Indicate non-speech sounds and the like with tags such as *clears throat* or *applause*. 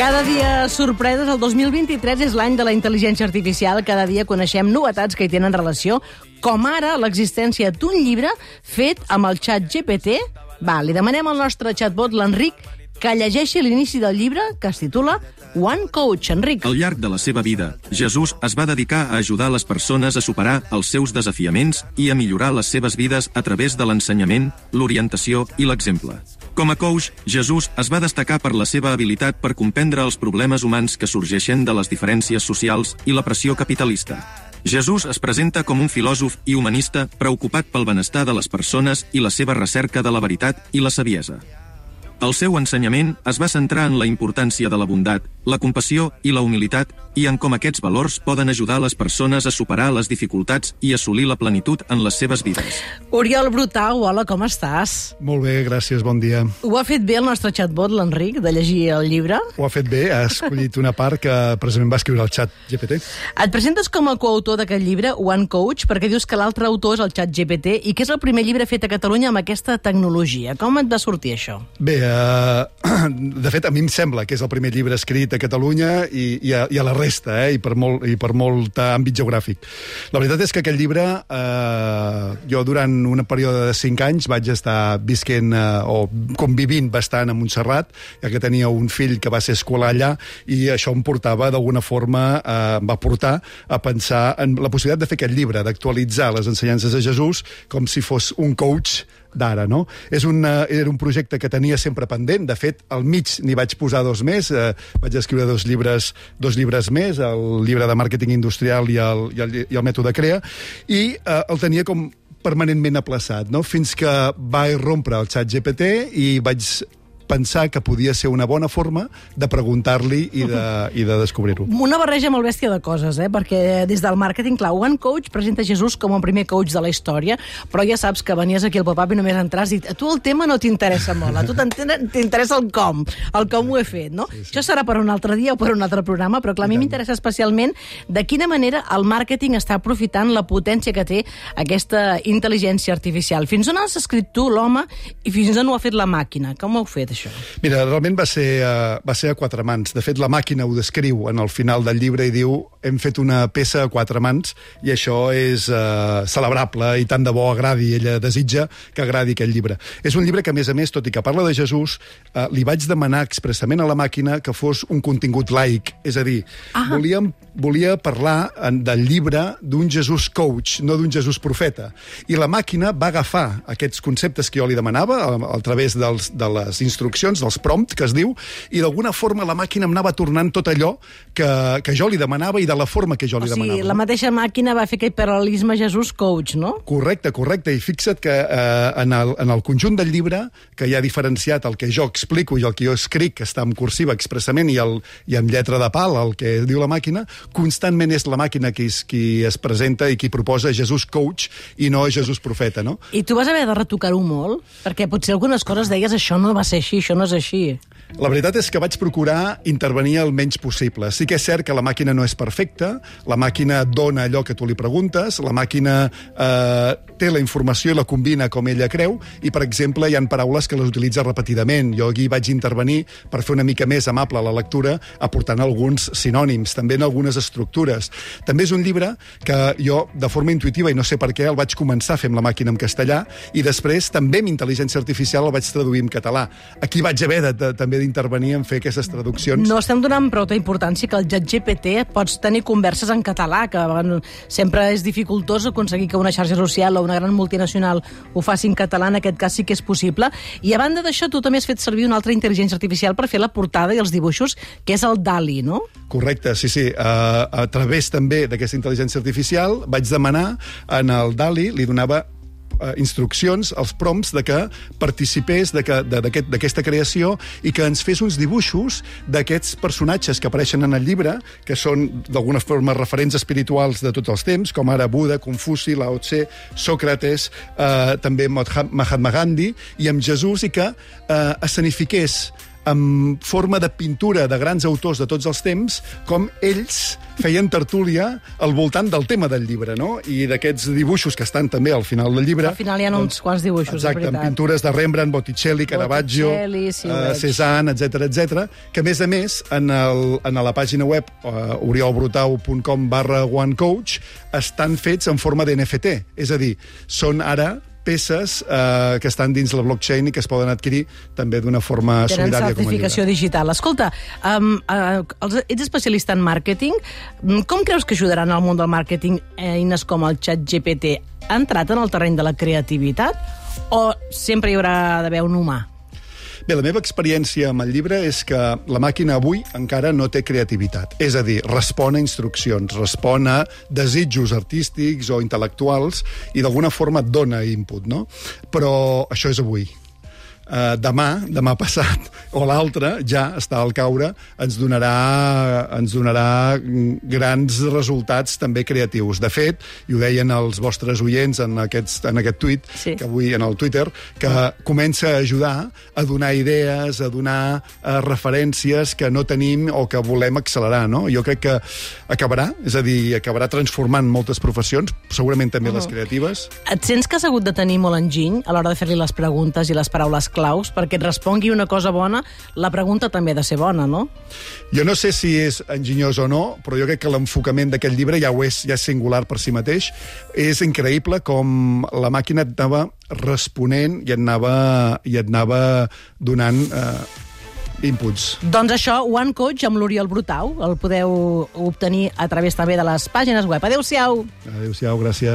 Cada dia sorpreses. El 2023 és l'any de la intel·ligència artificial. Cada dia coneixem novetats que hi tenen relació, com ara l'existència d'un llibre fet amb el xat GPT. Va, li demanem al nostre chatbot, l'Enric, que llegeixi l'inici del llibre, que es titula One Coach. Enric. Al llarg de la seva vida, Jesús es va dedicar a ajudar les persones a superar els seus desafiaments i a millorar les seves vides a través de l'ensenyament, l'orientació i l'exemple. Com a coach, Jesús es va destacar per la seva habilitat per comprendre els problemes humans que sorgeixen de les diferències socials i la pressió capitalista. Jesús es presenta com un filòsof i humanista preocupat pel benestar de les persones i la seva recerca de la veritat i la saviesa. El seu ensenyament es va centrar en la importància de la bondat, la compassió i la humilitat i en com aquests valors poden ajudar les persones a superar les dificultats i assolir la plenitud en les seves vides. Oriol Brutau, hola, com estàs? Molt bé, gràcies, bon dia. Ho ha fet bé el nostre chatbot, l'Enric, de llegir el llibre? Ho ha fet bé, ha escollit una part que precisament va escriure al xat GPT. Et presentes com a coautor d'aquest llibre, One Coach, perquè dius que l'altre autor és el xat GPT i que és el primer llibre fet a Catalunya amb aquesta tecnologia. Com et va sortir això? Bé, eh, *clears throat* de fet, a mi em sembla que és el primer llibre escrit a Catalunya i, i, a, i a la resta, eh, i per, molt, i per molt àmbit geogràfic. La veritat és que aquest llibre, eh, jo durant un període de 5 anys vaig estar visquent eh, o convivint bastant a Montserrat, ja que tenia un fill que va ser escolar allà, i això em portava, d'alguna forma, eh, em va portar a pensar en la possibilitat de fer aquest llibre, d'actualitzar les ensenyances de Jesús com si fos un coach d'ara, no? És un, uh, era un projecte que tenia sempre pendent, de fet, al mig n'hi vaig posar dos més, uh, vaig escriure dos llibres, dos llibres més, el llibre de màrqueting industrial i el, i el, i el mètode CREA, i uh, el tenia com permanentment aplaçat, no? fins que va irrompre el xat GPT i vaig pensar que podia ser una bona forma de preguntar-li i de, i de descobrir-ho. Una barreja molt bèstia de coses, eh? perquè des del màrqueting, clar, One Coach presenta Jesús com el primer coach de la història, però ja saps que venies aquí al pop-up i només entràs i a tu el tema no t'interessa molt, a tu t'interessa el com, el com ho he fet, no? Sí, sí. Això serà per un altre dia o per un altre programa, però clar, a mi m'interessa especialment de quina manera el màrqueting està aprofitant la potència que té aquesta intel·ligència artificial. Fins on has escrit tu, l'home, i fins on ho ha fet la màquina? Com ho heu fet, això? Això? Mira, realment va ser, uh, va ser a quatre mans. De fet, la màquina ho descriu en el final del llibre i diu hem fet una peça a quatre mans i això és uh, celebrable i tant de bo agradi. Ella desitja que agradi aquest llibre. És un llibre que, a més a més, tot i que parla de Jesús, uh, li vaig demanar expressament a la màquina que fos un contingut laic. És a dir, ah. volíem, volia parlar en, del llibre d'un Jesús coach, no d'un Jesús profeta. I la màquina va agafar aquests conceptes que jo li demanava a, a través dels, de les instruccions instruccions, dels prompt, que es diu, i d'alguna forma la màquina em anava tornant tot allò que, que jo li demanava i de la forma que jo o li sigui, demanava. la mateixa màquina va fer aquest paral·lelisme Jesús Coach, no? Correcte, correcte. I fixa't que eh, en, el, en el conjunt del llibre, que hi ha diferenciat el que jo explico i el que jo escric, que està en cursiva expressament, i, el, i amb lletra de pal, el que diu la màquina, constantment és la màquina qui, es, qui es presenta i qui proposa Jesús Coach i no Jesús Profeta, no? I tu vas haver de retocar-ho molt? Perquè potser algunes coses deies això no va ser així, això no és així. La veritat és que vaig procurar intervenir el menys possible. Sí que és cert que la màquina no és perfecta, la màquina dona allò que tu li preguntes, la màquina eh, té la informació i la combina com ella creu, i, per exemple, hi han paraules que les utilitza repetidament. Jo aquí vaig intervenir per fer una mica més amable la lectura, aportant alguns sinònims, també en algunes estructures. També és un llibre que jo, de forma intuïtiva, i no sé per què, el vaig començar a fer amb la màquina en castellà, i després també amb intel·ligència artificial el vaig traduir en català. Aquí vaig haver de, de, també d'intervenir en fer aquestes traduccions. No estem donant prou importància que el GPT pots tenir converses en català, que bueno, sempre és dificultós aconseguir que una xarxa social o una gran multinacional ho faci en català, en aquest cas sí que és possible. I a banda d'això, tu també has fet servir una altra intel·ligència artificial per fer la portada i els dibuixos, que és el DALI, no? Correcte, sí, sí. Uh, a través també d'aquesta intel·ligència artificial vaig demanar en el DALI, li donava eh, instruccions, els prompts de que participés d'aquesta aquest, creació i que ens fes uns dibuixos d'aquests personatges que apareixen en el llibre, que són d'alguna forma referents espirituals de tots els temps, com ara Buda, Confuci, Lao Tse, Sòcrates, eh, també Mahatma Gandhi, i amb Jesús, i que eh, escenifiqués en forma de pintura de grans autors de tots els temps, com ells feien tertúlia al voltant del tema del llibre, no? I d'aquests dibuixos que estan també al final del llibre... Al final hi ha uns quants dibuixos, Exacte, de veritat. amb pintures de Rembrandt, Botticelli, Caravaggio, Botticelli, sí, uh. Cézanne, etc etc. que a més a més, en, el, en la pàgina web uh, oriolbrutau.com barra onecoach estan fets en forma d'NFT, és a dir, són ara peces eh, que estan dins la blockchain i que es poden adquirir també d'una forma Tenen solidària a certificació digital. Escolta, um, uh, els, ets especialista en màrqueting. Mm, Com creus que ajudaran al món del màrqueting eines com el xat GPT? Ha entrat en el terreny de la creativitat o sempre hi haurà d'haver un humà? Bé, la meva experiència amb el llibre és que la màquina avui encara no té creativitat. És a dir, respon a instruccions, respon a desitjos artístics o intel·lectuals i d'alguna forma et dona input, no? Però això és avui. Uh, demà, demà passat, *laughs* o l'altre, ja està al caure, ens donarà, ens donarà grans resultats també creatius. De fet, i ho deien els vostres oients en, aquests, en aquest tuit, Sí. que avui en el Twitter, que comença a ajudar a donar idees, a donar uh, referències que no tenim o que volem accelerar, no? Jo crec que acabarà, és a dir, acabarà transformant moltes professions, segurament també les creatives. Et sents que has hagut de tenir molt enginy a l'hora de fer-li les preguntes i les paraules claus perquè et respongui una cosa bona, la pregunta també ha de ser bona, no? Jo no sé si és enginyós o no, però jo crec que l'enfocament d'aquest llibre ja ho és, ja és singular per si mateix. És increïble com la màquina et anava responent i et anava, i et anava donant eh, inputs. Doncs això, One Coach amb l'Oriol Brutau, el podeu obtenir a través també de les pàgines web. Adéu-siau! Adéu-siau, gràcies.